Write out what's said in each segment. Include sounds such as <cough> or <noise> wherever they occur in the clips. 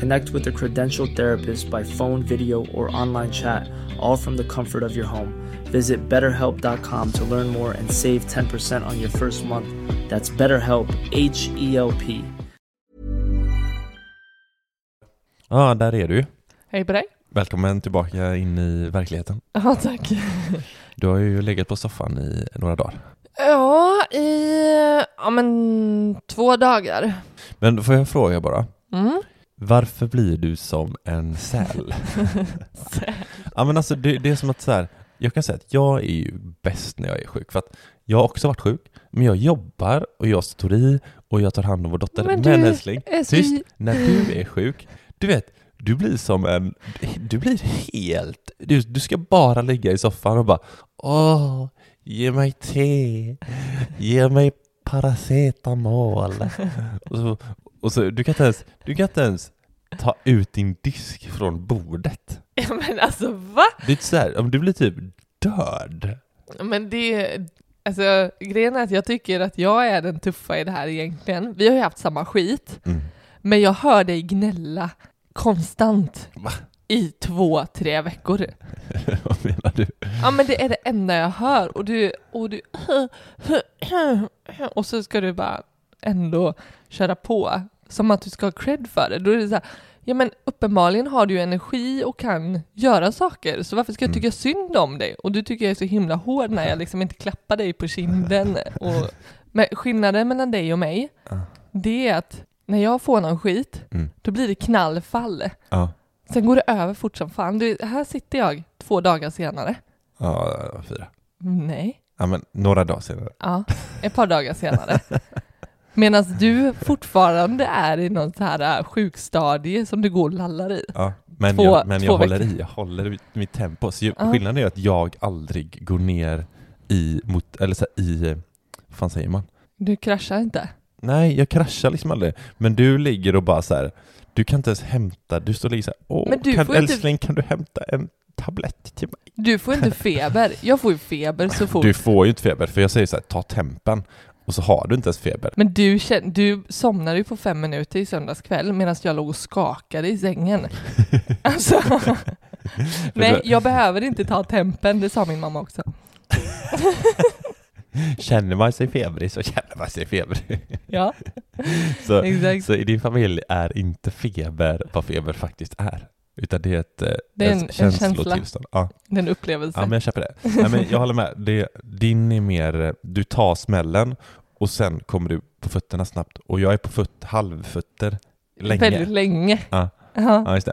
Connect with a credentialed therapist by phone, video, or online chat, all from the comfort of your home. Visit betterhelp.com to learn more and save 10% on your first month. That's BetterHelp, H E L P. Ja, där är du. Hej på dig. Välkommen tillbaka in i verkligheten. Ja, tack. <laughs> Du har ju legat på soffan i några dagar. Ja, i ja, men två dagar. Men då får jag fråga bara, Mm. Varför blir du som en <laughs> säl? ja men alltså det, det är som att så här, jag kan säga att jag är ju bäst när jag är sjuk, för att jag har också varit sjuk, men jag jobbar och jag står i och jag tar hand om vår dotter. Men Men, älskling, så- tyst, när du är sjuk, du vet, du blir som en, du blir helt, du, du ska bara ligga i soffan och bara åh, ge mig te, ge mig paracetamol. <laughs> och så, och så, du kan inte ens, du kan inte ens ta ut din disk från bordet. Ja, men alltså va? Det är så här, om du blir typ död. Men det, alltså grejen är att jag tycker att jag är den tuffa i det här egentligen. Vi har ju haft samma skit, Mm. men jag hör dig gnälla konstant Va? i två, tre veckor. <laughs> Vad menar du? Ja men det är det enda jag hör och du, och du och så ska du bara ändå köra på som att du ska ha cred för det. Då är det så här, ja men uppenbarligen har du ju energi och kan göra saker, så varför ska jag Mm. tycka synd om dig? Och du tycker jag är så himla hård när jag liksom inte klappar dig på kinden. <laughs> Och, men skillnaden mellan dig och mig, det är att när jag får någon skit, Mm. då blir det knallfall. Ja. Sen går det över fort som fan. Du, här sitter jag två dagar senare. Ja, fyra. Nej. Ja, men några dagar senare. Ja, ett par dagar senare. <laughs> Medan du fortfarande är i någon så här äh, sjukstadie som du går och lallar i. Ja, men Två- jag, men jag håller veckor. i, jag håller mitt tempo. Så ju- Ja. skillnaden är att jag aldrig går ner i, mot, eller så här, i, vad fan säger man? Du kraschar inte. Nej, jag kraschar liksom aldrig. Men du ligger och bara så här, du kan inte ens hämta, du står och ligger så här, åh, Men du kan, får inte- älskling kan du hämta en tablett till mig? Du får inte feber. Jag får ju feber så fort. Du får ju inte feber, för jag säger så här, ta tempen. Och så har du inte ens feber. Men du, känn, du somnade ju på fem minuter i söndags kväll medan jag låg och skakade i sängen. <laughs> Alltså, nej, jag behöver inte ta tempen, det sa min mamma också. <laughs> Känner man sig febrig så känner man sig febrig. Ja, Så, exakt. så i din familj är inte feber vad feber faktiskt är. Utan det är ett, eh, Det är en- ett en känslotillstånd. Ja. Den upplevelsen. ja, men jag köper det. Nej, men jag håller med. Det, din är mer, eh, du tar smällen och sen kommer du på fötterna snabbt. Och jag är på föt, halvfötter länge. Väldigt länge. Ja. Ja. Ja, just det.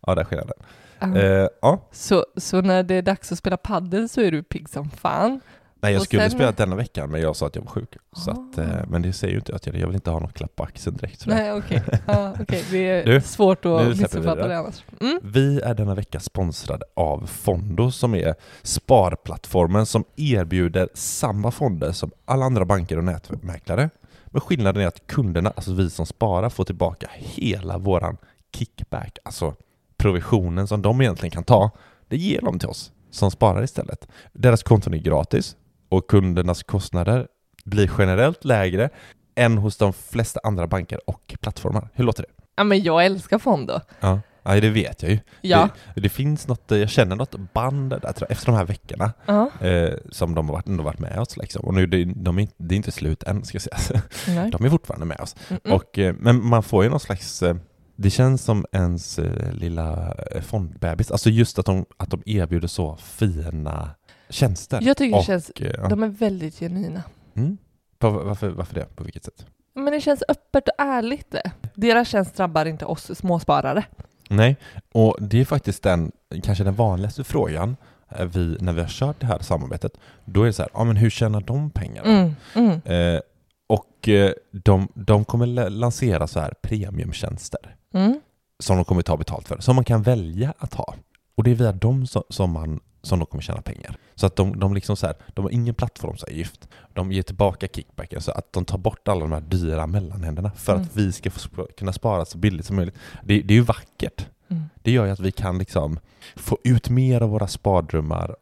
Ja, där är skillnaden. Ja. Eh, ja. Så, så när det är dags att spela paddel så är du pigg som fan. Nej, jag Och skulle sen- spela denna veckan men jag sa att jag var sjuk. Så att, Ah. eh, men det säger ju inte att jag, jag vill inte ha något klapp på axeln direkt. sådär. Nej, okej. Ja, okej. Det är Du, svårt att missuppfatta det annars. Mm. Vi är denna vecka sponsrade av Fondo som är sparplattformen som erbjuder samma fonder som alla andra banker och nätmäklare. Men skillnaden är att kunderna, alltså vi som sparar, får tillbaka hela våran kickback, alltså provisionen som de egentligen kan ta. Det ger de till oss som sparar istället. Deras konton är gratis och kundernas kostnader blir generellt lägre än hos de flesta andra banker och plattformar. Hur låter det? Ja men jag älskar Fondo. Ja, ja det vet jag ju. Ja. Det, det finns något, jag känner något band där, tror jag, efter de här veckorna Ja. eh, som de har varit, ändå varit med oss liksom. Och nu, det, de är, inte- det är inte slut än ska jag säga. <laughs> Nej. De är fortfarande med oss. Mm-mm. Och, eh, men man får ju någon slags, eh, det känns som ens eh, lilla eh, fondbebis, alltså just att de, att de erbjuder så fina tjänster. Jag tycker Och, känns, eh, ja. de är väldigt genuina. mm. På, varför, varför det? På vilket sätt? Men det känns öppet och ärligt det. Deras tjänst drabbar inte oss småsparare. Nej, och det är faktiskt den, kanske den vanligaste frågan eh, vi, när vi har kört det här samarbetet. Då är det så här, ja men hur tjänar de pengarna? Mm, mm. Eh, och eh, de, de kommer la- lansera så här premiumtjänster Mm. som de kommer ta betalt för, som man kan välja att ha. Och det är via dem som, som, man, som de kommer tjäna pengar. Så att de, de, liksom så här, de har ingen plattformsavgift. De ger tillbaka kickbacken så att de tar bort alla de här dyra mellanhänderna för Mm. att vi ska få kunna spara så billigt som möjligt. Det, det är ju vackert. Mm. Det gör ju att vi kan liksom få ut mer av våra spardrömmar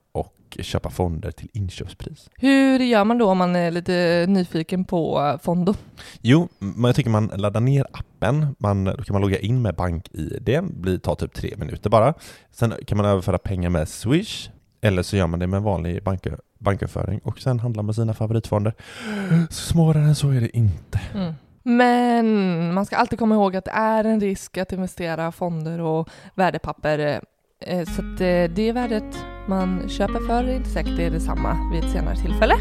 och köpa fonder till inköpspris. Hur gör man då om man är lite nyfiken på eh, Fondo? Jo, men jag tycker man laddar ner appen, man, då kan man logga in med BankID, det tar typ tre minuter bara. Sen kan man överföra pengar med Swish, eller så gör man det med vanlig bank, banköverföring och sen handlar man sina favoritfonder. Så svårare än så är det inte. Mm. Men man ska alltid komma ihåg att det är en risk att investera fonder och värdepapper. Eh, så att eh, det värdet man köper för är inte säkert det är detsamma vid ett senare tillfälle.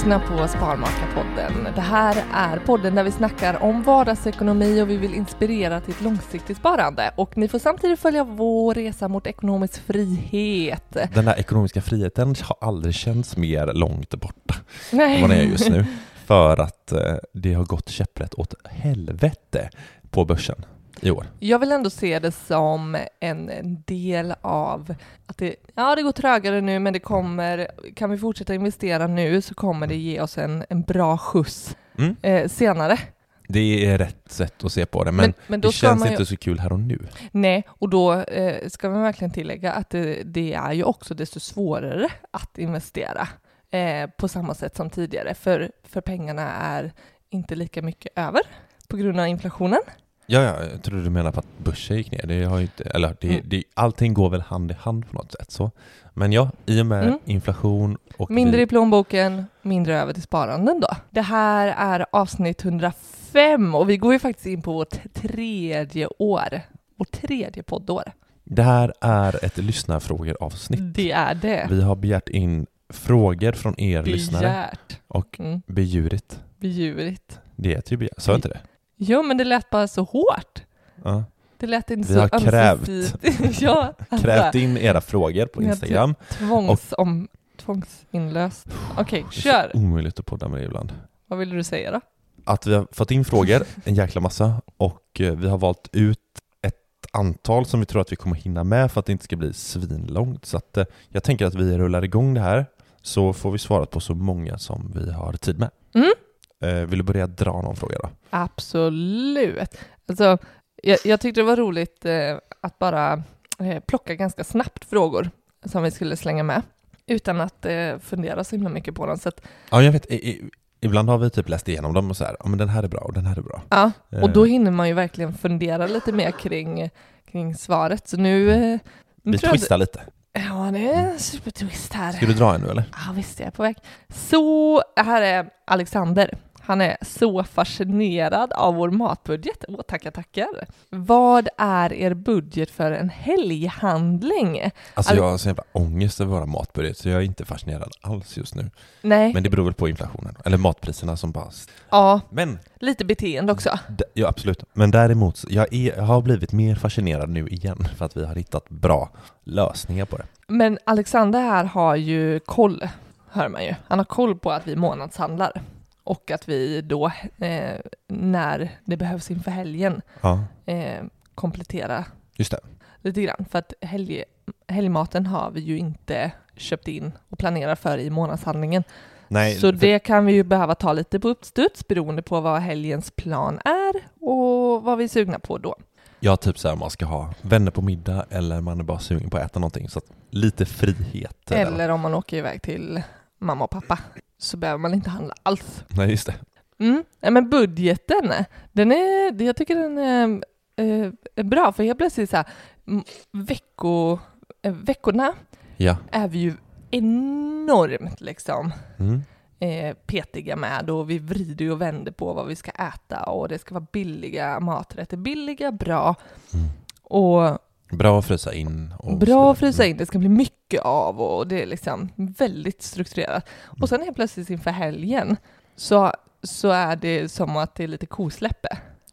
Lyssnar på Sparmakarpodden. Det här är podden där vi snackar om vardagsekonomi och vi vill inspirera till ett långsiktigt sparande. Och ni får samtidigt följa vår resa mot ekonomisk frihet. Den där ekonomiska friheten har aldrig känts mer långt borta än Nej. vad den är just nu. För att eh, det har gått käpprätt åt helvete på börsen i år. Jag vill ändå se det som en, en del av att det, ja, det går trögare nu, men det kommer, kan vi fortsätta investera nu så kommer det ge oss en, en bra skjuts Mm. eh, senare. Det är rätt sätt att se på det, men, Men- men då det känns ju- inte så kul här och nu. Nej, och då eh, ska man verkligen tillägga att det, det är ju också desto svårare att investera eh, på samma sätt som tidigare, för, för pengarna är inte lika mycket över på grund av inflationen. Ja, ja, jag tror du menar på att börsen gick ner. Det har ju inte, eller det, Mm. det, allting går väl hand i hand på något sätt. Så. Men ja, i och med Mm. inflation och Mindre vi, i plånboken, mindre över till sparanden då. Det här är avsnitt 105 och vi går ju faktiskt in på vårt tredje år. Vårt tredje poddår. det här är ett lyssnarfrågor-avsnitt. Det är det. Vi har begärt in frågor från er lyssnare Begärt. och Mm, bejurit. bedjurigt. Det heter ju begär. Sa jag inte det? Jo, men det lät bara så hårt. Ja. Det lät inte Vi så har krävt. ömsesidigt. <laughs> ja, alltså, Krävt in era frågor på Instagram. tvångs om, tvångsinlöst. Okej, kör. Omöjligt att podda med det ibland. Vad ville du säga då? att vi har fått in frågor, en jäkla massa, och eh, vi har valt ut ett antal som vi tror att vi kommer hinna med för att det inte ska bli svinlångt. Så att eh, jag tänker att vi rullar igång det här, så får vi svara på så många som vi har tid med. Mm. Eh, Vill du börja dra någon fråga då? Absolut. Alltså, jag, jag tyckte det var roligt eh, att bara eh, plocka ganska snabbt frågor som vi skulle slänga med utan att fundera så himla mycket på dem. Så att, Ja, jag vet, ibland har vi typ läst igenom dem och så här, ja men den här är bra och den här är bra. ja, och då hinner man ju verkligen fundera lite mer kring, kring svaret. Så nu... nu Vi twistar lite. att- Ja, det är en supertwist här. Ska du dra en nu eller? Ja, visst är jag på väg. Så här är Alexander. Han är så fascinerad av vår matbudget. Åh, tackar, tackar. Vad är er budget för en helghandling? Alltså Al- jag har så jävla ångest över våra matbudget så jag är inte fascinerad alls just nu. Nej, Men det beror väl på inflationen, eller matpriserna som bara... ja, Men lite beteende också. Ja, absolut. Men däremot, jag, är, jag har blivit mer fascinerad nu igen för att vi har hittat bra lösningar på det. Men Alexander här har ju koll, hör man ju. Han har koll på att vi månadshandlar och att vi då, eh, när det behövs inför helgen, Ja, eh, komplettera just det. lite grann. För att helg, helgmaten har vi ju inte köpt in och planerar för i månadshandlingen. Nej, så för- det kan vi ju behöva ta lite på uppstuds beroende på vad helgens plan är och vad vi är sugna på då. Ja, typ så här man ska ha vänner på middag eller man är bara sugen på att äta någonting. Så att lite frihet. Eller om man åker iväg till mamma och pappa så behöver man inte handla alls. Nej, just det. Mm. Men budgeten, den är, jag tycker den är, eh, är bra för helt plötsligt så här, vecko, eh, veckorna Ja. är vi ju enormt liksom Mm. eh, petiga med och vi vrider och vänder på vad vi ska äta och det ska vara billiga maträtter, billiga, bra Mm. och Bra att frysa in. Och bra att frysa in, det ska bli mycket av och det är liksom väldigt strukturerat. Mm. Och sen helt plötsligt inför helgen så, så är det som att det är lite kosläppe.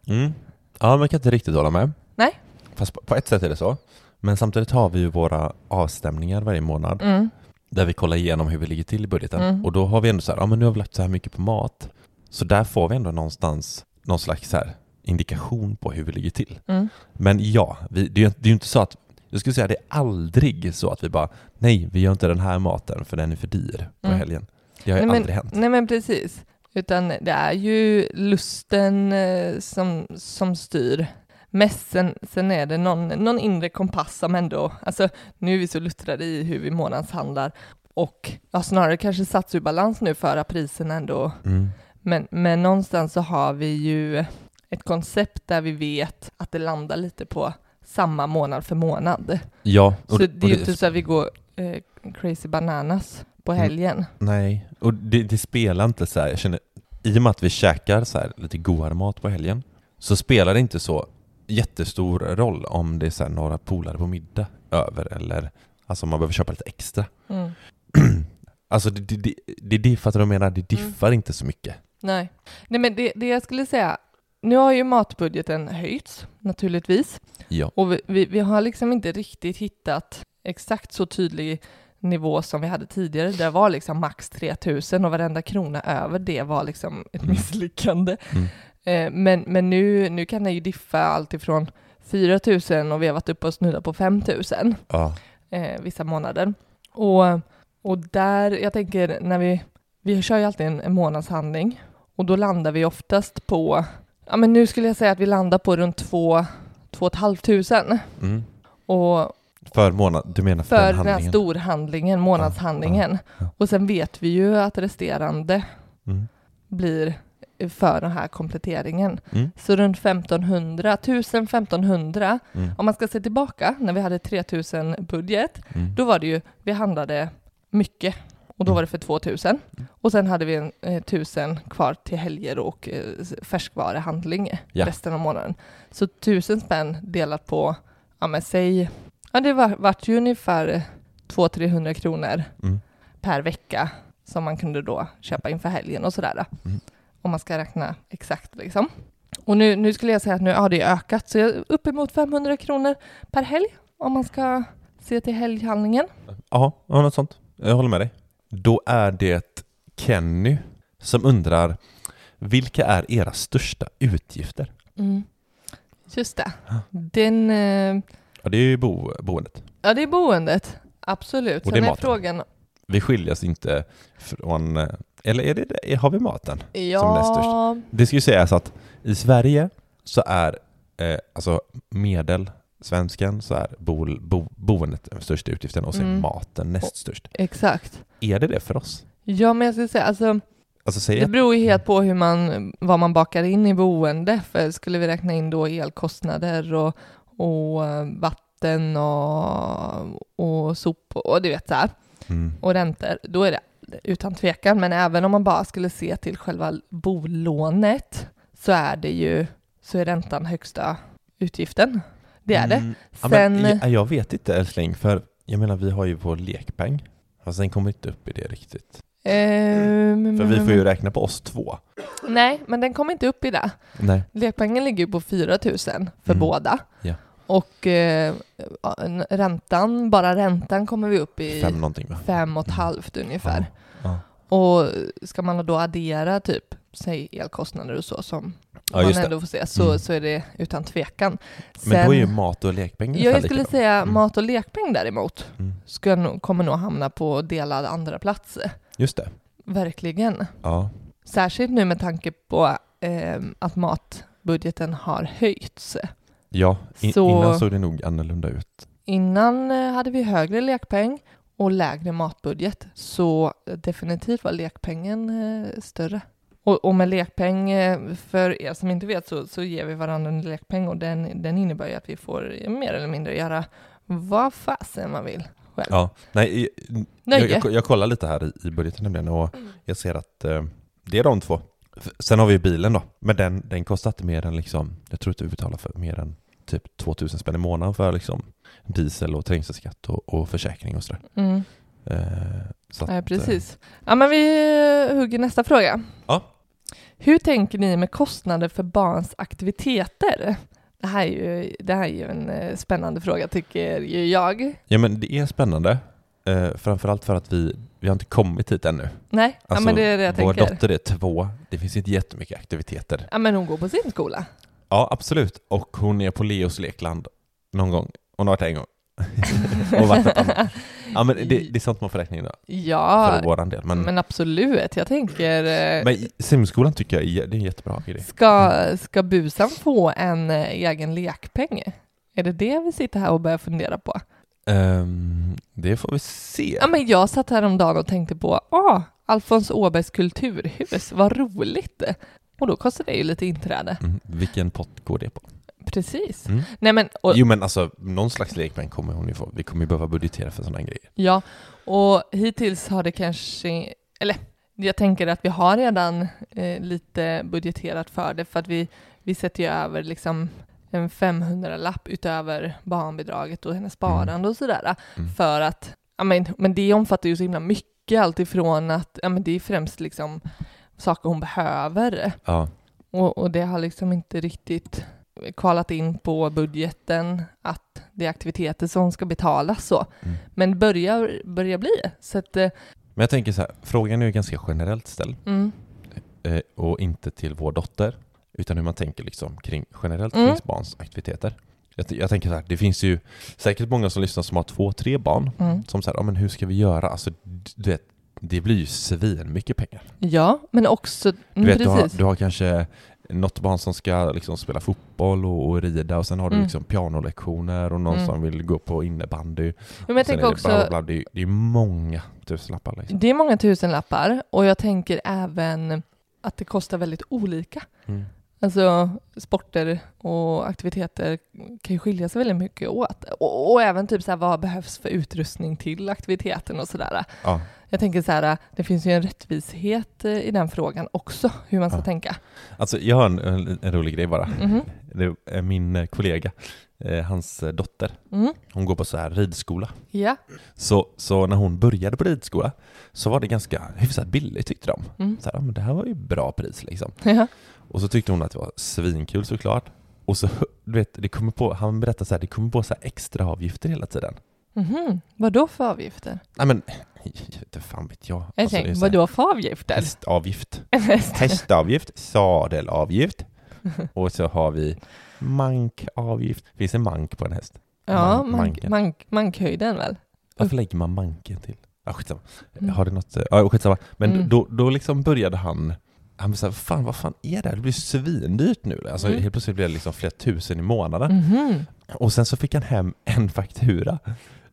Mm. Ja, man kan inte riktigt hålla med. Nej. Fast på, på ett sätt är det så. Men samtidigt har vi ju våra avstämningar varje månad Mm. där vi kollar igenom hur vi ligger till i budgeten. Mm. Och då har vi ändå så här, ja men nu har vi lagt så här mycket på mat. Så där får vi ändå någonstans någon slags så här indikation på hur vi ligger till. Mm. Men ja, vi, det, är ju, det är ju inte så att, jag skulle säga det är aldrig så att vi bara, nej vi gör inte den här maten för den är för dyr på Mm. helgen. Det har ju Nej, men- aldrig hänt. Nej men precis. Utan det är ju lusten eh, som, som styr. Mest sen, sen är det någon, någon inre kompass som ändå, alltså nu är vi så luttrade i hur vi månadshandlar och ja, snarare kanske satts ur balans nu för att priserna ändå, Mm. men, men någonstans så har vi ju ett koncept där vi vet att det landar lite på samma månad för månad. Ja, Så det är ju inte så att vi går eh, crazy bananas på Mm. helgen. Nej, och det, det spelar inte så här, jag känner, i och med att vi käkar så här lite godare mat på helgen, så spelar det inte så jättestor roll om det är så här några polare på middag över eller alltså man behöver köpa lite extra. Mm. <clears throat> alltså det, det, det, det det, för att jag menar, det Mm. diffar inte så mycket. Nej, Nej men det, det jag skulle säga, nu har ju matbudgeten höjts naturligtvis Ja. och vi, vi, vi har liksom inte riktigt hittat exakt så tydlig nivå som vi hade tidigare. Det var liksom max 3000 och varenda krona över det var liksom ett Mm. misslyckande. Mm. Eh, men men nu, nu kan det ju diffa allt ifrån 4000 och vi har varit uppe och snuddat på 5000 Ja. eh, vissa månader. Och, och där, jag tänker när vi, vi kör ju alltid en, en månadshandling och då landar vi oftast på, ja men nu skulle jag säga att vi landar på runt två, två och ett halvt tusen. Mm. Och För månad, du menar för, för den den handlingen? storhandlingen, månadshandlingen. ja. Och sen vet vi ju att resterande Mm. blir för den här kompletteringen. Mm. Så runt 1500, 1000-1500. Mm. Om man ska se tillbaka när vi hade 3000 budget, Mm. då var det ju, vi handlade mycket och då Mm. var det för 2000. Och sen hade vi en eh, 1000 kvar till helger och eh, färskvaruhandling Ja. resten av månaden. Så 1000 spänn delat på, ja men säg, ja det var, vart ju ungefär 200-300 kronor Mm. per vecka som man kunde då köpa inför helgen och sådär. Mm. Om man ska räkna exakt liksom. Och nu, nu skulle jag säga att nu har det ökat, så jag är uppemot 500 kronor per helg om man ska se till helghandlingen. Ja, något sånt. Jag håller med dig. Då är det Kenny som undrar vilka är era största utgifter? Mm. Just det. Den, eh, Ja, det är ju bo, boendet. ja det är boendet, absolut. Och Sen det är är maten. frågan, Vi skiljer oss inte från... eh, Eller är det det? Har vi maten? ja, näst störst. Det ska ju sägas att i Sverige så är eh, alltså medel svensken så är bo, bo, boendet den största utgiften och sen Mm. maten näst störst. exakt. Är det det för oss? Ja, men jag skulle säga, alltså Alltså Det beror ju helt på hur man, vad man bakar in i boende, för skulle vi räkna in då elkostnader och, och eh, vatten och, och sop och du vet så här, mm, och räntor, då är det utan tvekan, men även om man bara skulle se till själva bolånet så är det ju, så är räntan högsta utgiften. Det är det. Mm, ja, Sen, men, ja, jag vet inte älskling, för jag menar vi har ju vår lekpeng. Fast den kommer inte upp i det riktigt. ehm, För vi får ju räkna på oss två. Nej, men den kommer inte upp i det. Nej. Lekpengen ligger ju på 4 000 för Mm. båda. Ja. Och eh, ja, räntan, bara räntan kommer vi upp i Fem någonting va? fem och ett halvt ungefär. Ja. Och ska man då addera typ, säg elkostnader och så som Ja, man ändå får se, så, Mm. så är det utan tvekan. Men då är ju mat och lekpeng Ja, jag skulle säga Mm. mat och lekpeng däremot Mm. ska kommer nog hamna på delad andra plats. Just det. Verkligen. Ja. Särskilt nu med tanke på eh, att matbudgeten har höjts. Ja, in, Så- innan såg det nog annorlunda ut. Innan eh, hade vi högre lekpeng och lägre matbudget, så definitivt var lekpengen eh, större. Och, och med lekpeng, eh, för er som inte vet, så, så ger vi varandra en lekpeng och den, den innebär ju att vi får eh, mer eller mindre göra vad fasen man vill själv. Ja, nej, jag, Nöje. jag, jag kollar lite här i, i budgeten nämligen och jag ser att eh, det är de två. Sen har vi ju bilen då, men den, den kostar inte mer än liksom, jag tror inte vi betalar för mer än typ 2000 spänn i månaden för liksom diesel och trängselskatt och, och försäkring och sådär. Mm. Eh, så att, Ja, eh, precis. Ja, men vi eh, hugger nästa fråga. Ja. Hur tänker ni med kostnader för barns aktiviteter? Det här är ju, det här är ju en eh, spännande fråga tycker ju jag. Ja men det är spännande, eh, framförallt för att vi, vi har inte kommit hit ännu. Nej, ja, men det är det jag Alltså, vår tänker. dotter är två, det finns inte jättemycket aktiviteter. Ja, men hon går på sin skola. Ja, absolut. Och hon är på Leos lekland någon gång. Hon har varit där en gång. Och varit ett annat. Ja, men det, det är sånt man får räkna in då, Ja, för våran del. Men, men, men, absolut. Jag tänker, eh, i simskolan tycker jag är, det är en jättebra grej. ska, ska busan få en eh, egen lekpeng? Är det det vi sitter här och börjar fundera på? Ehm, det får vi se. Ja, men jag satt här om dagen och tänkte på, ah, Alfons Åbergs kulturhus, vad roligt! Och då kostar det ju lite inträde. Mm, vilken pott går det på? Precis. Mm. Nej men, och, Jo men alltså, någon slags lekpeng kommer hon ju få. Vi kommer ju behöva budgetera för sådana grejer. ja, och hittills har det kanske, eller jag tänker att vi har redan eh, lite budgeterat för det, för att vi, vi sätter ju över liksom en 500-lapp utöver barnbidraget och hennes sparande och sådär. Mm. För att, ja men, men det omfattar ju så himla mycket, alltifrån att, ja men det är främst liksom saker hon behöver. Ja, Och, och det har liksom inte riktigt kvalat in på budgeten att det är aktiviteter som ska betalas så. Mm. Men börjar, börjar bli. Så att, eh, men jag tänker så här, frågan är ju ganska generellt ställd. mm, eh, och inte till vår dotter, utan hur man tänker liksom kring, generellt Mm. kring barns aktiviteter. Jag, jag tänker så här, det finns ju säkert många som lyssnar som har två, tre barn, mm. som säger, ja men hur ska vi göra? Alltså, du vet, det blir ju svin mycket pengar. Ja, men också, Du vet, du har, precis. du har kanske något barn som ska liksom spela fotboll och, och rida och sen har du Mm. liksom pianolektioner och någon Mm. som vill gå på innebandy. men jag tänker också, bla, bla. Det, är, det är många tusenlappar liksom. det är många tusenlappar och jag tänker även att det kostar väldigt olika. Mm. Alltså sporter och aktiviteter kan ju skilja sig väldigt mycket åt. Och, och även typ så här, vad behövs för utrustning till aktiviteten och sådär. Ja. Jag tänker så här, det finns ju en rättvishet eh, i den frågan också, hur man ska Ja. tänka. Alltså jag har en, en, en rolig grej bara. Det är min eh, kollega, eh, hans dotter, Mm. hon går på så här ridskola. Ja. Så, så när hon började på ridskola så var det ganska hyfsat billigt tyckte de. Mm. Så här, men det här var ju bra pris liksom. ja. Och så tyckte hon att det var svinkul såklart. Och så, <laughs> du vet, det kommer på, han berättade så här, det kommer på så här extra avgifter hela tiden. Mhm. Vad då för avgifter? Nej men, inte fan vet jag. Jag Alltså, det är tänker, så vad här, då för avgifter? Hästavgift. <laughs> Hästavgift, sadelavgift <laughs> och så har vi mankavgift. Finns det mank på en häst? ja, Man- mank, mank, mankhöjden väl? Varför lägger man manken till? Ja, skitsamma. Mm. Har det något? Ja, skitsamma. Men Mm. då, då liksom började han han blev såhär, fan vad fan är det här? Det blir svindyrt nu. Alltså Mm. helt plötsligt blev det liksom flera tusen i månaden. Mhm. Och sen så fick han hem en faktura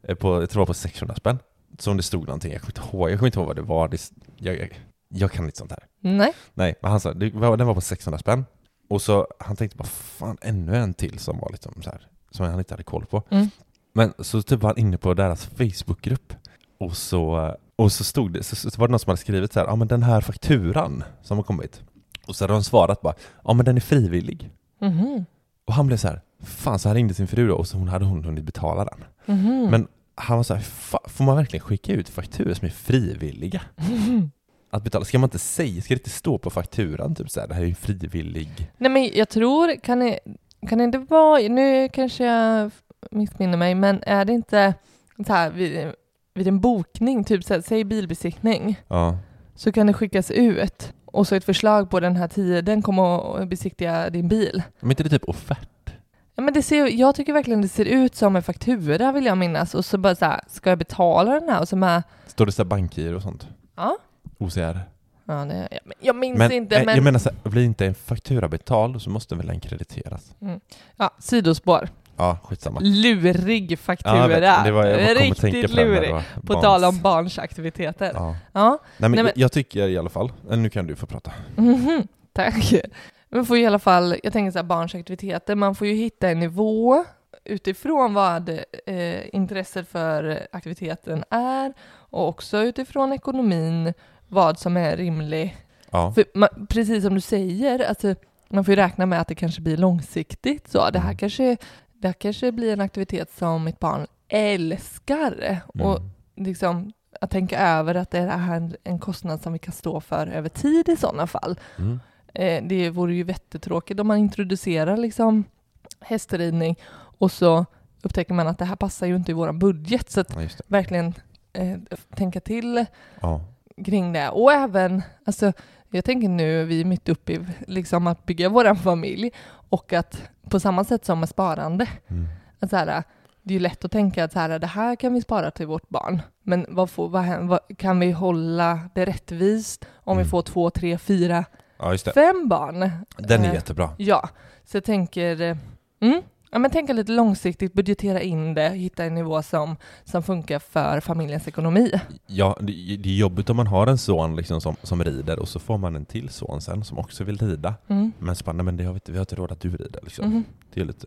eh, på, jag tror det var på 600 spänn. Som det stod någonting, jag kommer inte ihåg, jag kommer inte ihåg vad det var. Det, jag, jag, jag kan inte sånt här. Nej. Nej, men han sa, det var, den var på 600 spänn. Och så han tänkte bara, fan ännu en till som var liksom så här, som han inte hade koll på. Mm. Men så typ var han inne på deras Facebookgrupp och så, och så stod det, så, så var det någon som hade skrivit så här, ja men den här fakturan som har kommit. Och så hade de svarat bara, ja men den är frivillig. Mhm. Och han blev så här, fan så han ringde sin fru då och så hon hade hon hunnit betala den. Mhm. Men han var så här, "Fa- får man verkligen skicka ut fakturor som är frivilliga? <laughs> Att betala, ska man inte säga, ska det inte stå på fakturan typ så här, det här är ju frivillig Nej men jag tror, kan det, kan det inte vara, nu kanske jag missminner mig, men är det inte så här vid, vid en bokning, typ så här, säg bilbesiktning, Ja, så kan det skickas ut och så ett förslag på den här tiden, kom och besiktiga din bil. Men inte det typ offert? Ja, men det ser, jag tycker verkligen det ser ut som en faktura vill jag minnas och så bara så här, ska jag betala den här? Och så med, Står det så här bankgiro och sånt? ja, OCR? ja det, jag, jag minns Men, inte eh, men, jag menar så här, blir inte en faktura betald så måste väl den krediteras? ja, sidospår. Ja, skitsamma. Lurig Ja, faktura. vet, det var, jag bara tänka Riktigt på det lurig. På barns- tal om barns aktiviteter. Ja. Ja. Nej, men, Nej, men- Jag, jag tycker i alla fall, eller nu kan du få prata. Mhm, tack. Man får ju i alla fall, jag tänker så här barns aktiviteter, man får ju hitta en nivå utifrån vad eh, intresset för aktiviteten är och också utifrån ekonomin vad som är rimlig. Ja. Man, precis som du säger, alltså, man får ju räkna med att det kanske blir långsiktigt. Så det här Mm. kanske, det här kanske blir en aktivitet som mitt barn älskar. Och Mm. liksom att tänka över att det är en, en kostnad som vi kan stå för över tid i sådana fall. Mm. Eh, det vore ju jättetråkigt om man introducerar liksom hästridning och så upptäcker man att det här passar ju inte i vår budget. Så att Ja, verkligen eh, tänka till Ja. kring det. Och även, alltså, jag tänker nu, vi är mitt uppe i liksom att bygga vår familj och att på samma sätt som med sparande, Mm. att så här, det är ju lätt att tänka att så här, det här kan vi spara till vårt barn, men vad får, vad, vad, kan vi hålla det rättvist om vi Mm. får två, tre, fyra, ja, just det. fem barn? Den är Eh, jättebra. Ja, så jag tänker, eh, mm, ja, men tänka lite långsiktigt, budgetera in det, hitta en nivå som, som funkar för familjens ekonomi. Ja, det, det är jobbigt om man har en son liksom som, som rider och så får man en till son sen som också vill rida. Mm. Men nej men det har vi, inte, vi har inte råd att du rider liksom. Mhm. Det är lite...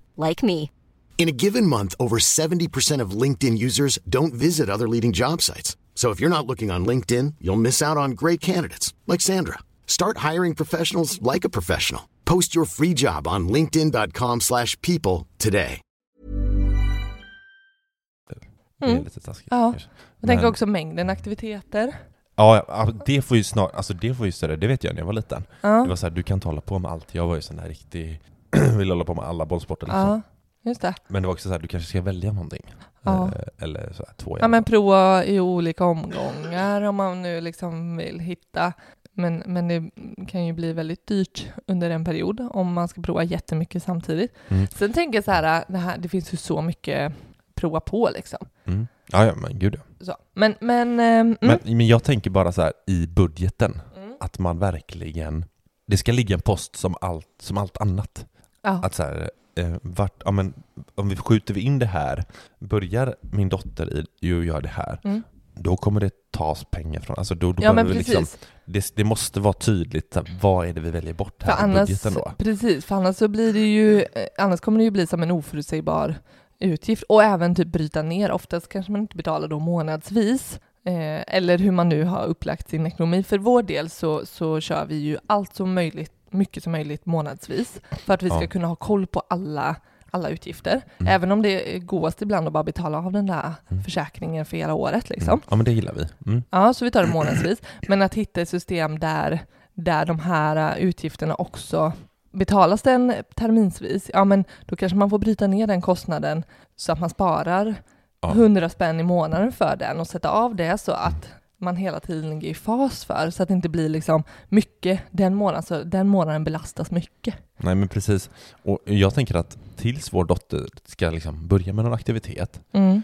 like me. In a given month, over 70% of LinkedIn users don't visit other leading job sites. So if you're not looking on LinkedIn, you'll miss out on great candidates like Sandra. Start hiring professionals like a professional. Post your free job on linkedin.com/people slash people today. Det är Mm. lite taskigt. Ja. kanske. Jag tänker Men- också mängden aktiviteter. Ja, det får ju snart, alltså det får ju större, det vet jag när jag var liten. Ja, Det var så här, du kan hålla på med allt. Jag var ju sån där riktig, <clears throat> ville hålla på med alla bollsporter liksom. ja just det. Men det var också så här, du kanske ska välja någonting. Ja. Eh, eller så här, två Ja, men prova i olika omgångar om man nu liksom vill hitta. Men, men det kan ju bli väldigt dyrt under en period om man ska prova jättemycket samtidigt. Mm. Sen tänker jag så här, det, här, det finns ju så mycket prova på liksom. Mm. Ja, ja, men gud ja. Så. Men, men, Men, mm. men jag tänker bara så här i budgeten, Mm. att man verkligen, det ska ligga en post som allt, som allt annat. Ja. Att så här, eh, vart, ja, men, om vi skjuter vi in det här, börjar min dotter i, i att göra det här, Mm. då kommer det tas pengar från, alltså då, då ja, men vi precis. liksom, det, det måste vara tydligt, så här, vad är det vi väljer bort För här i annars, budgeten då? precis, för annars så blir det ju, eh, annars kommer det ju bli som en oförutsägbar utgift och även typ bryta ner. Oftast kanske man inte betalar då månadsvis eh, eller hur man nu har upplagt sin ekonomi. För vår del så, så kör vi ju allt som möjligt, mycket som möjligt månadsvis för att vi ska Ja. kunna ha koll på alla alla utgifter. Mm. Även om det godast ibland att bara betala av den där Mm. försäkringen för hela året. Liksom. Mm. Ja men det gillar vi. Mm. Ja, så vi tar det månadsvis. Men att hitta ett system där, där de här äh, utgifterna också betalas den terminsvis, ja men då kanske man får bryta ner den kostnaden så att man sparar Ja. 100 spänn i månaden för den och sätta av det så att man hela tiden ligger i fas för, så att det inte blir liksom mycket den månaden, så den månaden belastas mycket. Nej men precis. Och jag tänker att tills vår dotter ska liksom börja med någon aktivitet, Mm.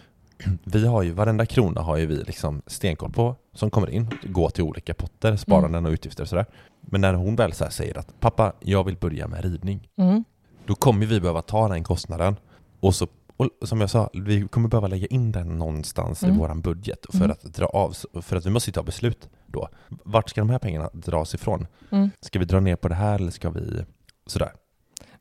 vi har ju, varenda krona har ju vi liksom stenkoll på som kommer in, går till olika potter, sparanden och utgifter och sådär. Men när hon väl så här säger att pappa, jag vill börja med ridning, Mm. då kommer vi behöva ta den kostnaden och så och som jag sa, vi kommer behöva lägga in den någonstans Mm. i våran budget för Mm. att dra av, för att vi måste ta beslut då. Vart ska de här pengarna dras ifrån? Mm. Ska vi dra ner på det här eller ska vi sådär?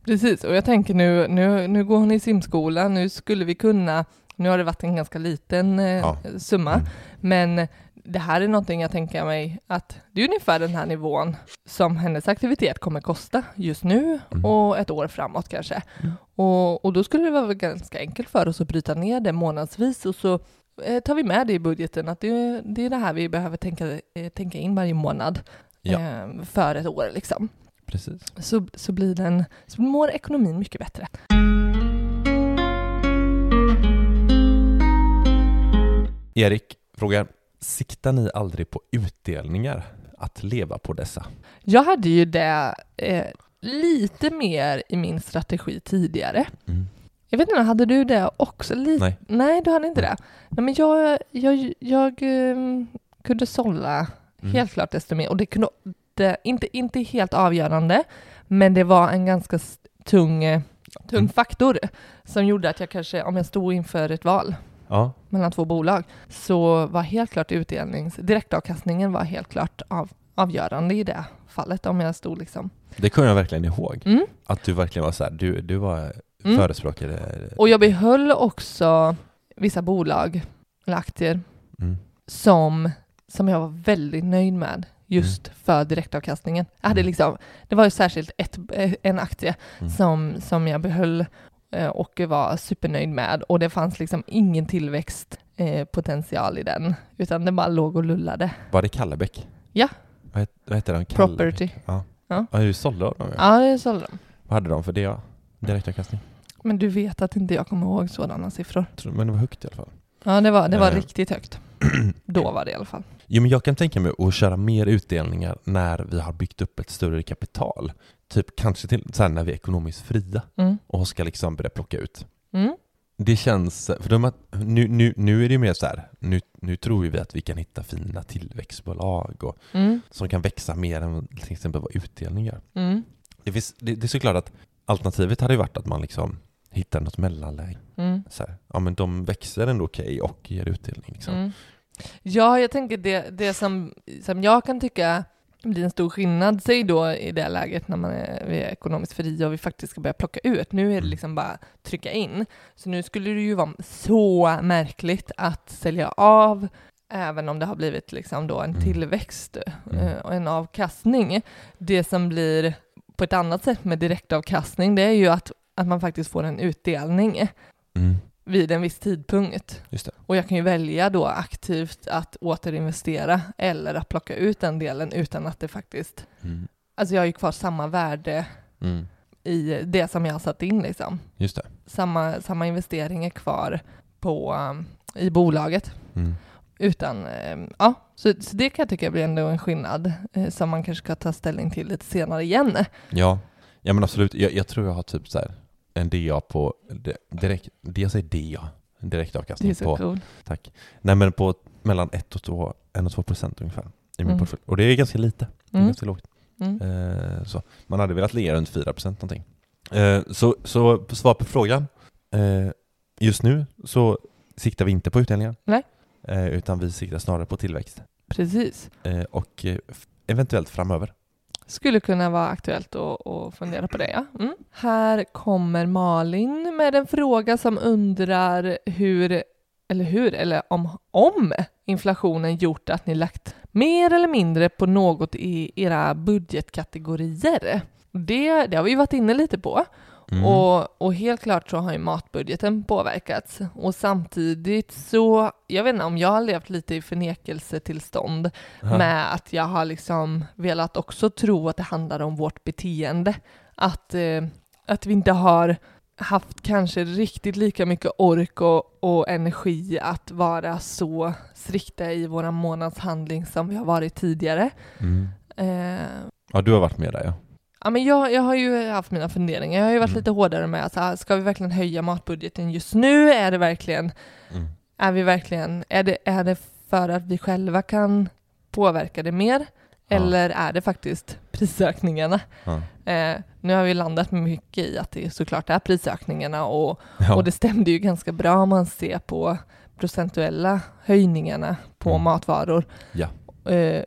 Precis, och jag tänker nu, nu, nu går hon i simskola, nu skulle vi kunna, nu har det varit en ganska liten eh, Ja. summa, Mm. men det här är någonting jag tänker mig att det är ungefär den här nivån som hennes aktivitet kommer kosta just nu Mm. och ett år framåt kanske. Mm. Och, och då skulle det vara ganska enkelt för oss att bryta ner det månadsvis och så eh, tar vi med det i budgeten att det, det är det här vi behöver tänka, eh, tänka in varje månad Ja. eh, för ett år liksom. Precis. Så, så, blir den, så mår ekonomin mycket bättre. Erik frågar, siktar ni aldrig på utdelningar? Att leva på dessa? Jag hade ju det eh, lite mer i min strategi tidigare. Mm. Jag vet inte, hade du det också? Lite? Nej. Nej, du hade inte det. Nej, men jag, jag, jag ehm, kunde sålla Mm. helt klart desto mer. Och det kunde det, inte, inte helt avgörande, men det var en ganska tung, eh, tung Mm. faktor som gjorde att jag kanske, om jag stod inför ett val Ja, mellan två bolag, så var helt klart utdelnings, direktavkastningen var helt klart av, avgörande i det fallet om jag stod liksom. det kommer jag verkligen ihåg. Mm. Att du verkligen var så här, du, du var Mm. förespråkare. Och jag behöll också vissa bolag eller aktier Mm. som, som jag var väldigt nöjd med just för direktavkastningen. Jag hade Mm. liksom, det var ju särskilt ett, en aktie Mm. som, som jag behöll eh, och var supernöjd med och det fanns liksom ingen tillväxtpotential i den utan den bara låg och lullade. Var det Kallebäck? Ja. Vad, het, vad heter den? Kallebäck? Property. Ja. Ja. ja. du sålde dem ja. Ja, det sålde de. Vad hade de för det? Ja? Direktavkastning? Men du vet att inte jag kommer ihåg sådana siffror. Men det var högt i alla fall. Ja, det var, det var Eh. riktigt högt. <clears throat> Då var det i alla fall. Jo, men jag kan tänka mig att köra mer utdelningar när vi har byggt upp ett större kapital. Typ kanske till så här när vi är ekonomiskt fria Mm. och ska liksom börja plocka ut. Mm. Det känns, för de, nu, nu, nu är det ju mer så här, nu, nu tror vi att vi kan hitta fina tillväxtbolag och, Mm. som kan växa mer än till exempel vad utdelning gör. Mm. Det, finns, det, det är såklart att alternativet hade ju varit att man liksom hittar något mellanläge. Mm. Så här, ja men de växer ändå okej och ger utdelning. Liksom. Mm. Ja, jag tänker det, det som, som jag kan tycka blir en stor skillnad, säg då i det läget när man är, vi är ekonomiskt fria och vi faktiskt ska börja plocka ut. Nu är det Mm. liksom bara trycka in. Så nu skulle det ju vara så märkligt att sälja av även om det har blivit liksom då en Mm. tillväxt Mm. eh, och en avkastning. Det som blir på ett annat sätt med direktavkastning, det är ju att, att man faktiskt får en utdelning Mm. Vid en viss tidpunkt. Och jag kan ju välja då aktivt att återinvestera eller att plocka ut den delen utan att det faktiskt, Mm. alltså jag har ju kvar samma värde Mm. i det som jag har satt in liksom. Just det. Samma, samma investering är kvar på, um, i bolaget. Mm. Utan, um, ja, så, så det kan jag tycka blir ändå en skillnad eh, som man kanske ska ta ställning till lite senare igen. Ja, ja men absolut. Jag, jag tror jag har typ så här en DA på, di- direkt, jag säger DA, direktavkastning på, coolt. tack. Nej men på mellan 1 och 2, 1 och 2 procent ungefär i min Mm. portfölj. Och det är ganska lite, det är Mm. ganska lågt. Mm. Eh, så. Man hade velat ligga runt 4 procent någonting. Eh, så, så svar på frågan. Eh, just nu så siktar vi inte på utdelningar. Nej. Eh, utan vi siktar snarare på tillväxt. Precis. Eh, och eh, eventuellt framöver. Skulle kunna vara aktuellt att, fundera på det, ja. Mm. Här kommer Malin med en fråga som undrar hur, eller hur, eller om, om inflationen gjort att ni lagt mer eller mindre på något i era budgetkategorier. Det, det har vi ju varit inne lite på. Mm. Och, och helt klart så har ju matbudgeten påverkats. Och samtidigt så, jag vet inte om jag har levt lite i förnekelsetillstånd Ja. med att jag har liksom velat också tro att det handlar om vårt beteende. Att, eh, att vi inte har haft kanske riktigt lika mycket ork och, och energi att vara så strikta i våra månadshandling som vi har varit tidigare. Mm. Eh, Ja, du har varit med där ja. Ja, men jag, jag har ju haft mina funderingar. Jag har ju varit Mm. lite hårdare med att så här, ska vi verkligen höja matbudgeten just nu? Är det verkligen, Mm. är vi verkligen, är det, är det för att vi själva kan påverka det mer? Ja. Eller är det faktiskt prisökningarna? Ja. Eh, nu har vi landat mycket i att det såklart är prisökningarna och, Ja. och det stämde ju ganska bra om man ser på procentuella höjningarna på Mm. matvaror eh,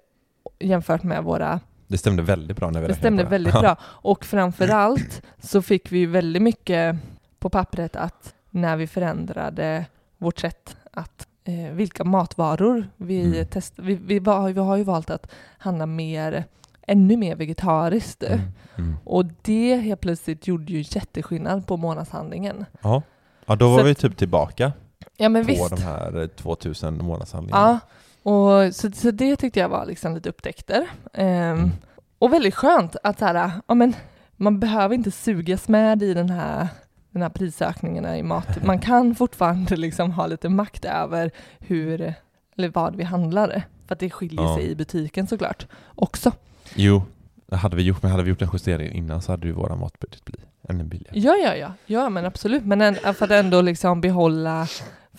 jämfört med våra Det stämde väldigt bra när vi det stämde på väldigt Ja. bra. Och framför allt så fick vi ju väldigt mycket på pappret att när vi förändrade vårt sätt att eh, vilka matvaror vi Mm. testar. Vi, vi, var, vi har ju valt att handla mer, ännu mer vegetariskt. Mm. Mm. Och det helt plötsligt gjorde ju jätteskillnad på månadshandlingen. Ja. ja, då var Så- vi typ tillbaka Ja men på visst. de här eh, 2000 månadshandlingarna. Ja, och så, så det tyckte jag var liksom lite upptäckter. Mm. Och väldigt skönt att så här, ja, men man behöver inte sugas med i den här, den här prisökningarna i mat. <laughs> Man kan fortfarande liksom ha lite makt över hur, eller vad vi handlar. För att det skiljer Ja. sig i butiken såklart också. Jo, hade vi gjort, men hade vi gjort en justering innan så hade ju våra matbudget blivit ännu billigare. Ja, ja, ja, ja men absolut. Men en, för att ändå liksom behålla,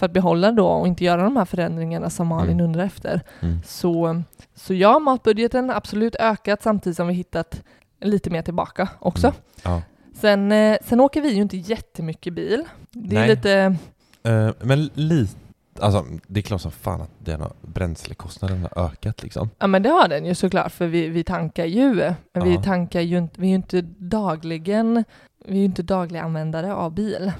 för att behålla då och inte göra de här förändringarna som Malin Mm. undrar efter. Mm. Så, så ja, matbudgeten har absolut ökat samtidigt som vi hittat lite mer tillbaka också. Mm. Ja. Sen, eh, sen åker vi ju inte jättemycket bil. Det är Nej. lite, Eh, men lite, alltså det är klart som fan att den har, bränslekostnaden har ökat liksom. ja men det har den ju såklart för vi, vi tankar ju, men vi Ja. tankar ju inte, vi är ju inte dagligen, vi är ju inte dagliga användare av bil.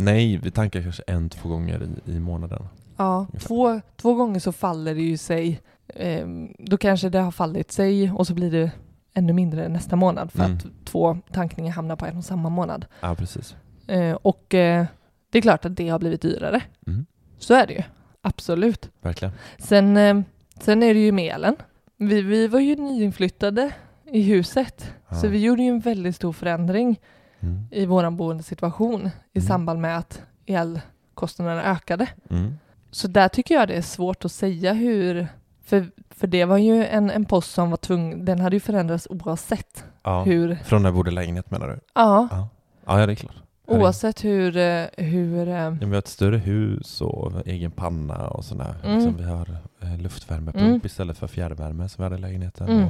Nej, vi tankar kanske en, två gånger i, i månaden. Ja, Ungefär. två, två gånger så faller det ju sig, eh, då kanske det har fallit sig och så blir det ännu mindre nästa månad för Mm. att två tankningar hamnar på en och samma månad. Ja, precis. Eh, och eh, det är klart att det har blivit dyrare. Mm. Så är det ju. Absolut. Verkligen. Sen, eh, sen är det ju med elen. Vi, vi var ju nyinflyttade i huset, Ja. så vi gjorde ju en väldigt stor förändring Mm. i vår boendesituation i Mm. samband med att elkostnaderna ökade. Mm. Så där tycker jag det är svårt att säga hur, för, för det var ju en, en post som var tvungen, den hade ju förändrats oavsett Ja. hur, Från när jag bodde i lägenhet menar du? ja, Ja, ja det är klart. Oavsett hur, eh, hur, eh, Ja, vi har ett större hus och egen panna och sådär. Mm. Liksom vi har eh, luftvärmepump Mm. istället för fjärrvärme som vi hade i lägenheten. Mm.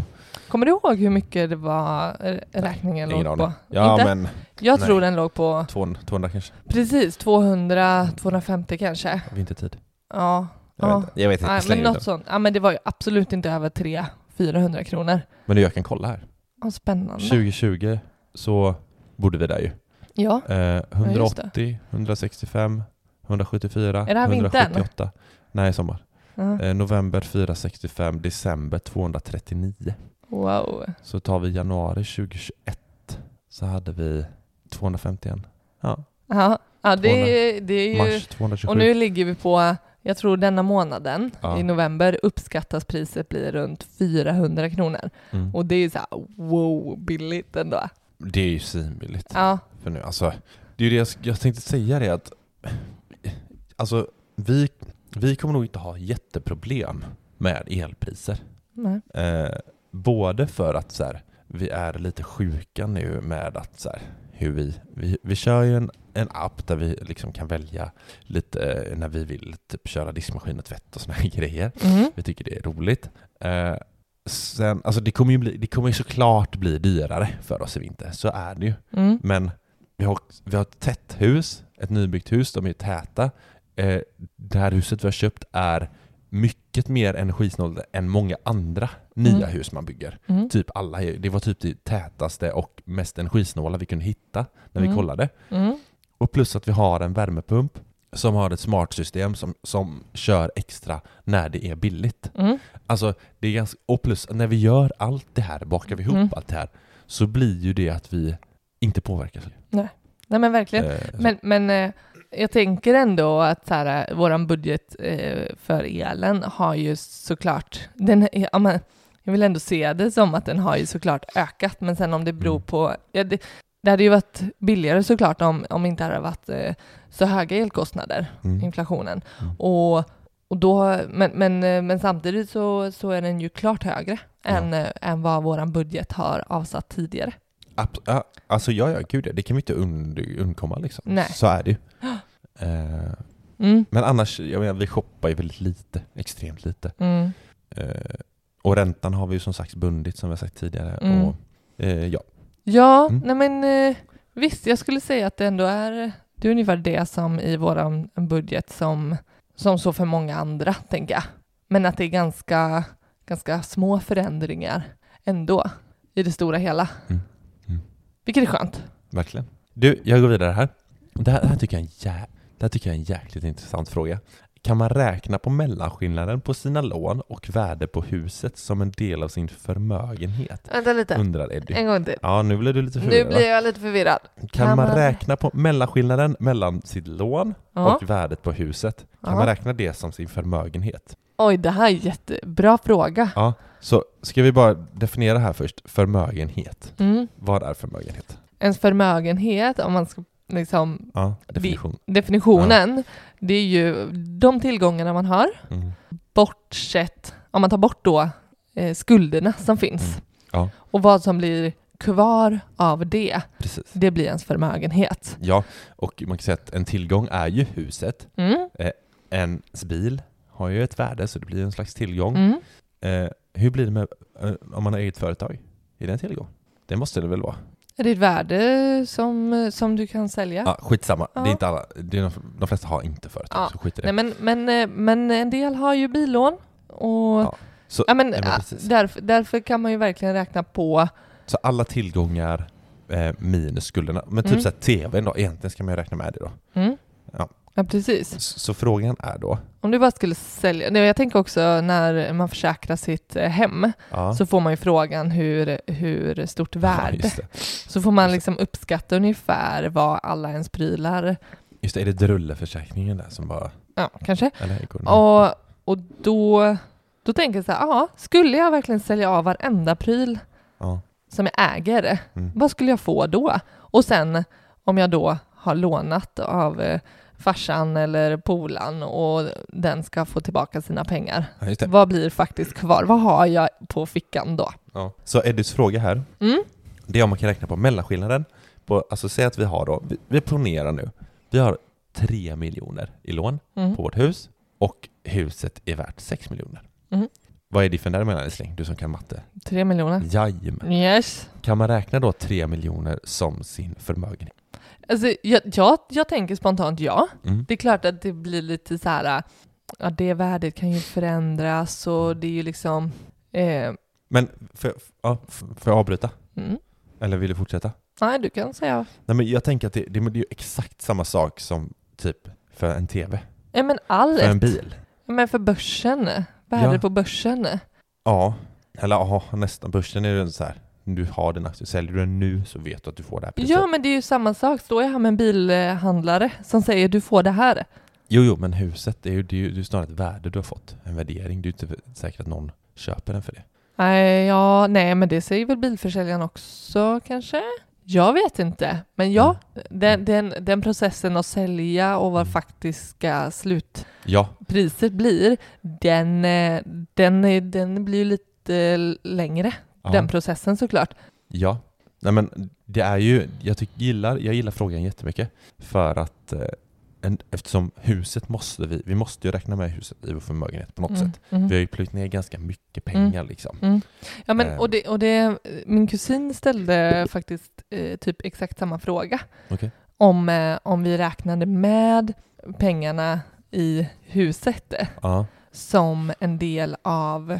Kommer du ihåg hur mycket det var räkningen ingen låg på? Ja Inte? men Jag nej. tror den låg på 200, 200 kanske, precis 200, 250 kanske. vintertid. Ja, Jag Ja. vet. Jag vet inte, Nej, släng men något sånt. Ja, men det var ju absolut inte över 300-400 kronor. Men du, jag kan kolla här. Ja, spännande. 2020 så bodde vi där ju. Ja, Eh, just 180, 165, 174, Är det här vintern? 178. Nej, sommar. ja. Eh, november 465, december 239. wow. Så tar vi januari 2021 så hade vi 251. Ja, Ja, ja det, är- det är ju... mars 227. Och nu ligger vi på, jag tror denna månaden, Ja. i november, uppskattas priset bli runt 400 kronor. mm. Och det är ju så här, wow, billigt ändå. Det är ju svinbilligt. Ja, För nu, alltså, det är det jag, jag tänkte säga det att alltså, vi, vi kommer nog inte ha jätteproblem med elpriser. Eh, både för att så här, vi är lite sjuka nu med att så här, hur vi, vi, vi kör ju en, en app där vi liksom kan välja lite eh, när vi vill typ köra diskmaskin och tvätt och såna här <laughs> grejer. Mm. Vi tycker det är roligt. Eh, sen, alltså det kommer ju bli, det kommer ju såklart bli dyrare för oss i vinter, så är det ju. Mm. Men vi har, vi har ett tätt hus, ett nybyggt hus, de är täta. Eh, det här huset vi har köpt är mycket mer energisnålt än många andra nya Mm. hus man bygger. Mm. Typ alla, det var typ det tätaste och mest energisnåla vi kunde hitta när vi Mm. kollade. Mm. Och plus att vi har en värmepump som har ett smart system som, som kör extra när det är billigt. Mm. Alltså, det är ganska, och plus när vi gör allt det här, bakar vi ihop Mm. allt det här, så blir ju det att vi inte påverkas. Nej men verkligen. Eh, Men, men eh, jag tänker ändå att så här, våran budget eh, för elen har ju såklart, den, är- ja, men, jag vill ändå se det som att den har ju såklart ökat, men sen om det beror Mm. på, ja, det, det hade ju varit billigare såklart om, om inte hade varit eh, så höga elkostnader, mm. inflationen. Mm. Och, och då, men, men, eh, men samtidigt så, så är den ju klart högre Ja. än, eh, än vad våran budget har avsatt tidigare. Abs- ja, alltså ja, ja, gud ja, det kan vi inte und- undkomma liksom. Nej. Så är det ju. <gasps> Eh, Mm, men annars, jag menar, vi shoppar ju väldigt lite, extremt lite. mm, Eh, och räntan har vi ju som sagt bundit som vi har sagt tidigare. Mm. Och, eh, ja. Ja, Mm. nej men eh, visst, jag skulle säga att det ändå är, det är ungefär det som i våran budget som, som så för många andra, tänker jag. Men att det är ganska, ganska små förändringar ändå i det stora hela. Mm. Vilket är skönt. Verkligen. Du, jag går vidare här. Det här, det här, tycker, jag är en jä- det här tycker jag är en jäkligt intressant fråga. kan man räkna på mellanskillnaden på sina lån och värde på huset som en del av sin förmögenhet? Vänta lite, Undrar Eddie. en gång till. Ja, nu blir du lite Nu förvirrad. blir jag lite förvirrad. Kan, Kan man man- räkna på mellanskillnaden mellan sitt lån Ja. och värdet på huset? Kan Ja. man räkna det som sin förmögenhet? Oj, det här är jättebra fråga. Ja, så ska vi bara definiera här först. Förmögenhet. Mm. Vad är förmögenhet? Ens förmögenhet, om man ska liksom Ja, definition. definitionen, det är ju de tillgångarna man har, Mm. bortsett, om man tar bort då eh, skulderna som finns. Mm. Ja. Och vad som blir kvar av det, Precis. det blir ens förmögenhet. Ja, och man kan säga att en tillgång är ju huset. Mm. Ens bil har ju ett värde, så det blir en slags tillgång. Mm. Eh, hur blir det med eh, om man har eget företag? Är det en tillgång? Det måste det väl vara? Är det ett värde som, som du kan sälja? Ja, skitsamma. Det Ja. är inte alla, det är de, de flesta har inte företag, Ja. så skit i det. Nej, men, men, eh, men en del har ju billån och Ja, så, ja, men, precis. därför, därför kan man ju verkligen räkna på så alla tillgångar eh, minus skulderna. Men typ Mm. så här, tvn då, egentligen ska man ju räkna med det då. mm. Ja. Ja, precis. Så, frågan är då, Om du bara skulle sälja, nej, jag tänker också när man försäkrar sitt eh, hem ja, så får man ju frågan hur, hur stort ja, värde. det. så får man liksom uppskatta ungefär vad alla ens prylar, just det, är det drulleförsäkringen där som bara, ja kanske. Och, och då, då tänker jag så här, ja, skulle jag verkligen sälja av varenda pryl ja. som jag äger, Mm. vad skulle jag få då? Och sen om jag då har lånat av eh, farsan eller polan och den ska få tillbaka sina pengar, Ja, vad blir faktiskt kvar? Vad har jag på fickan då? Ja. Så Eddies fråga här, Mm? det är om man kan räkna på mellanskillnaden. På, alltså säg att vi har då, vi, vi planerar nu, vi har 3 miljoner i lån Mm. på vårt hus och huset är värt 6 miljoner. Mm. Vad är diffen däremellan älskling? Du som kan matte. Tre miljoner? Jajamän. Yes. Kan man räkna då 3 miljoner som sin förmögenhet? Alltså, jag, jag, jag tänker spontant ja. Mm. Det är klart att det blir lite så här, ja det värdet kan ju förändras och det är ju liksom, eh, Men, för, ja, får jag avbryta? mm. Eller vill du fortsätta? nej du kan säga, Nej men jag tänker att det, det, det är ju exakt samma sak som typ för en TV, ja men all för en bil. Ja, men för börsen, värdet Ja. på börsen. Ja, eller ja, nästan. Börsen är ju så här, du har din aktie, säljer du den nu så vet du att du får det här priset. Ja men det är ju samma sak, står jag här med en bilhandlare som säger du får det här. Jo, jo, men huset, det är ju, det är ju det är snarare ett värde du har fått, en värdering. Det är ju inte säkert att någon köper den för det. Nej, ja, nej men det säger väl bilförsäljaren också kanske? Jag vet inte, men ja, den, den, den processen att sälja och vad Mm. faktiska slutpriset Ja, blir, den, eh, den, den blir ju lite längre, ja, den processen såklart. ja. Nej men det är ju, jag, tycker, gillar, jag gillar frågan jättemycket för att eh, en, eftersom huset måste vi, vi måste ju räkna med huset i vår förmögenhet på något Mm, sätt. mm. Vi har ju plöjt ner ganska mycket pengar liksom. Mm. Ja, men, Eh. och det, och det, min kusin ställde faktiskt eh, typ exakt samma fråga. Okej. Om, eh, om vi räknade med pengarna i huset Ja, som en del av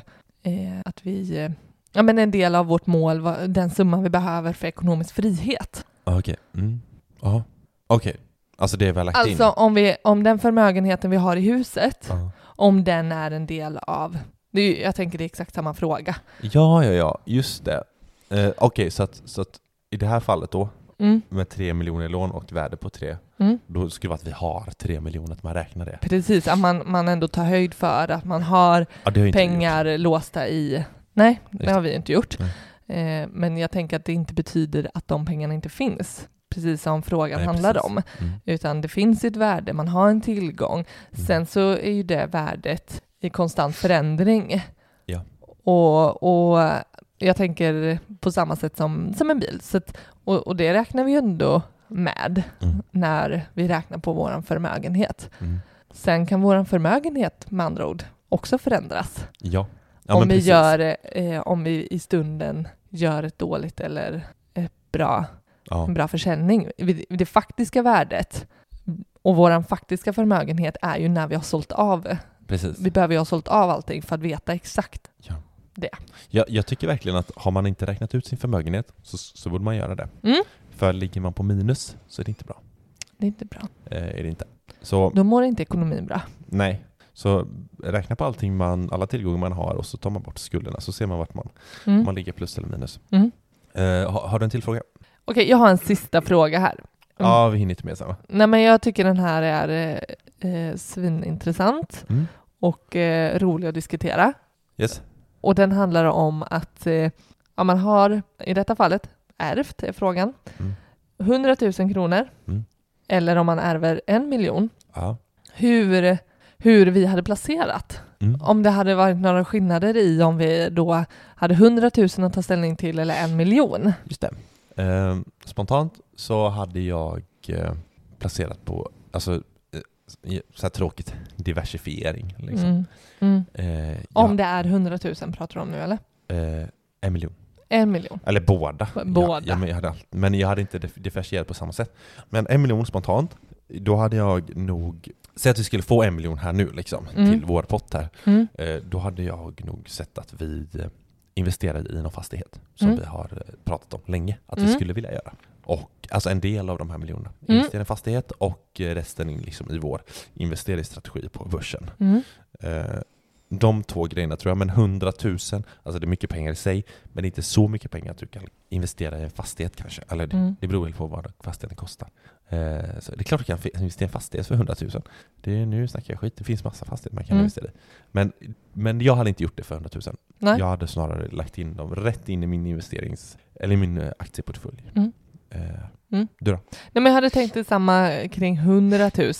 eh, att vi, ja men en del av vårt mål, den summa vi behöver för ekonomisk frihet. ja, okej. Mm. Ja, okej. Alltså det vi har lagt Alltså in. om, vi, om den förmögenheten vi har i huset, Ja. om den är en del av, det är, jag tänker det är exakt samma fråga. Ja, ja, ja, just det. Eh, Okej, så, att, så att i det här fallet då, Mm, med 3 miljoner i lån och värde på 3, mm. då skulle det vara att vi har 3 miljoner, att man räknar det. Precis, att man, man ändå tar höjd för att man har Ja, har pengar låsta i... Nej, det har vi inte gjort. Eh, men jag tänker att det inte betyder att de pengarna inte finns, precis som frågan Nej, handlar precis. om. Mm. Utan det finns ett värde, man har en tillgång. Mm. Sen så är ju det värdet i konstant förändring. Ja. Och, och jag tänker på samma sätt som, som en bil. Så att, och, och det räknar vi ju ändå med Mm. när vi räknar på vår förmögenhet. Mm. Sen kan vår förmögenhet med andra ord också förändras. Ja. Ja om, vi precis. gör, eh, om vi i stunden gör ett dåligt eller ett bra, Ja. en bra försäljning. Det faktiska värdet och vår faktiska förmögenhet är ju när vi har sålt av. Precis. Vi behöver ju ha sålt av allting för att veta exakt. Ja. Det. Jag, jag tycker verkligen att har man inte räknat ut sin förmögenhet så, så borde man göra det. Mm. För ligger man på minus så är det inte bra. Det är inte bra. Eh, är det inte. Så Då mår inte ekonomin bra. nej. Så räkna på allting man, alla tillgångar man har och så tar man bort skulderna så ser man vart man, Mm. man ligger plus eller minus. Mm. Eh, har, har du en till fråga? Okej, jag har en sista fråga här. Mm. Ja, vi hinner inte med va? Nej, men jag tycker den här är eh, eh, svinintressant Mm. och eh, rolig att diskutera. Yes. Och den handlar om att eh, ja, man har, i detta fallet, ärvt är frågan, Mm. 100 000 kronor Mm. eller om man ärver en miljon. Ja. Hur, hur vi hade placerat. Mm. Om det hade varit några skillnader i om vi då hade 100 000 att ta ställning till eller en miljon. Just det. Eh, spontant så hade jag eh, placerat på, alltså eh, så här tråkigt, diversifiering. Liksom. Mm. Mm. Eh, Om ja, det är 100 000 pratar du om nu eller? eh, en miljon. En miljon. Eller båda. Båda. Ja, ja, men, jag hade, men jag hade inte dif- differentierat på samma sätt. Men en miljon spontant, då hade jag nog, säg att vi skulle få en miljon här nu liksom, Mm. till vår pott här. Mm. Eh, då hade jag nog sett att vi eh, investerade i någon fastighet som Mm. vi har eh, pratat om länge att Mm. vi skulle vilja göra. Och alltså en del av de här miljonerna. Mm. Investera i en fastighet och resten in liksom i vår investeringsstrategi på börsen. Mm. Eh, de två grejerna tror jag, men 100 000, alltså det är mycket pengar i sig, men inte så mycket pengar att du kan investera i en fastighet kanske. Eller det, Mm. det beror väl på vad fastigheten kostar. Eh, så det är klart du kan investera i en fastighet för 100 000. Det är, nu snackar jag skit, det finns massa fastigheter man kan Mm. investera i. Men, men jag hade inte gjort det för 100 000. Nej. Jag hade snarare lagt in dem rätt in i min investerings, eller min eh, aktieportfölj. Mm. Eh, Mm. Du då? Nej, men jag hade tänkt detsamma kring 100 000.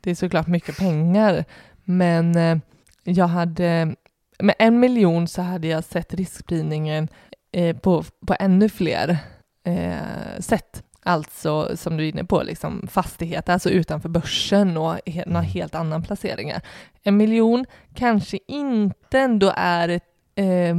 Det är såklart mycket pengar, men eh, jag hade med en miljon så hade jag sett riskspridningen på, på ännu fler eh, sätt. Alltså som du är inne på, liksom fastigheter, alltså utanför börsen och he, några helt annan placeringar. En miljon kanske inte ändå är ett, eh,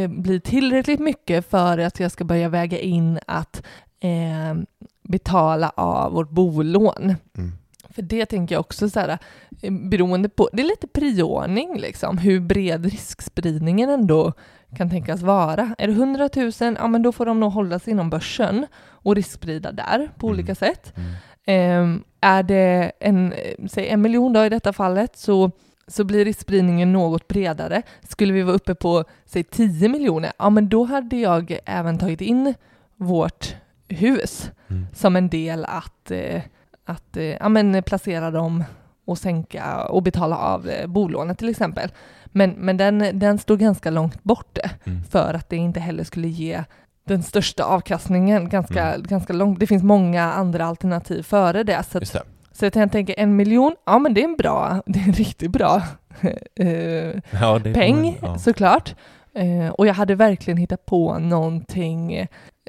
eh, blir tillräckligt mycket för att jag ska börja väga in att eh, betala av vårt bolån. Mm. För det tänker jag också så här, eh, beroende på, det är lite prioordning liksom, hur bred riskspridningen ändå kan tänkas vara. Är det 100 000, ja men då får de nog hålla sig inom börsen och risksprida där på Mm. olika sätt. Mm. Ehm, är det en, eh, säg en miljon då i detta fallet så, så blir riskspridningen något bredare. Skulle vi vara uppe på säg 10 miljoner, ja men då hade jag även tagit in vårt hus Mm. som en del att, eh, att eh, ja, men placera dem och sänka och betala av eh, bolånet till exempel. Men, men den, den står ganska långt bort Mm. för att det inte heller skulle ge den största avkastningen ganska, Mm. ganska långt. Det finns många andra alternativ före det. Så, att, det. så jag tänker en miljon, ja men det är en bra, det är en riktigt bra <laughs> eh, Ja, peng ja. såklart. Eh, och jag hade verkligen hittat på någonting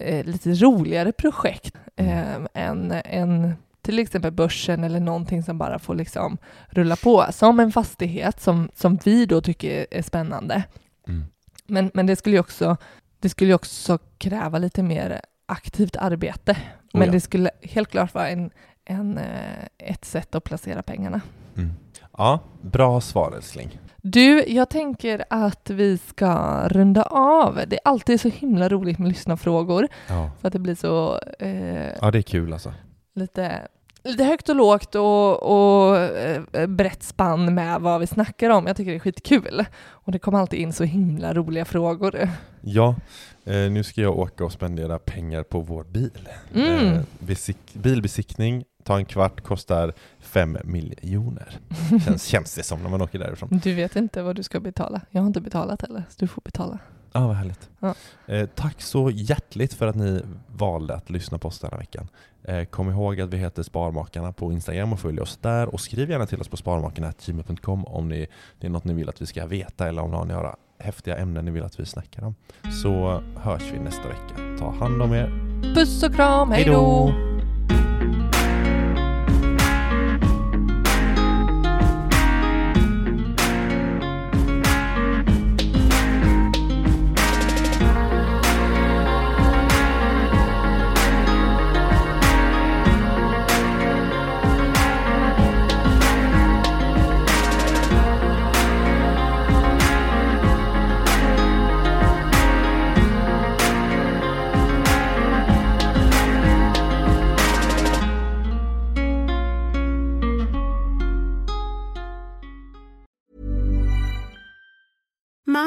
eh, lite roligare projekt eh, än, än till exempel börsen eller någonting som bara får liksom rulla på. Som en fastighet som, som vi då tycker är spännande. Mm. Men, men det skulle ju också, det skulle också kräva lite mer aktivt arbete. Oh Men ja. det skulle helt klart vara en, en, eh, ett sätt att placera pengarna. Mm. Ja, bra svar älskling. Du, jag tänker att vi ska runda av. Det är alltid så himla roligt med lyssnarfrågor Ja. för att det blir så eh, ja, det är kul alltså. lite, lite högt och lågt och, och eh, brett spann med vad vi snackar om. Jag tycker det är skitkul och det kommer alltid in så himla roliga frågor. Ja, eh, nu ska jag åka och spendera pengar på vår bil. Mm. Eh, besik- bilbesiktning, ta en kvart, kostar fem miljoner. <laughs> Känns, känns det som när man åker därifrån. Du vet inte vad du ska betala. Jag har inte betalat heller, så du får betala. Ja, vad härligt. Ja. Eh, tack så hjärtligt för att ni valde att lyssna på oss den här veckan. Eh, kom ihåg att vi heter Sparmakarna på Instagram och följ oss där och skriv gärna till oss på sparmakarna.gmail.com om ni, det är något ni vill att vi ska veta eller om ni har några häftiga ämnen ni vill att vi snackar om. Så hörs vi nästa vecka. Ta hand om er. Puss och kram, hej Hej då!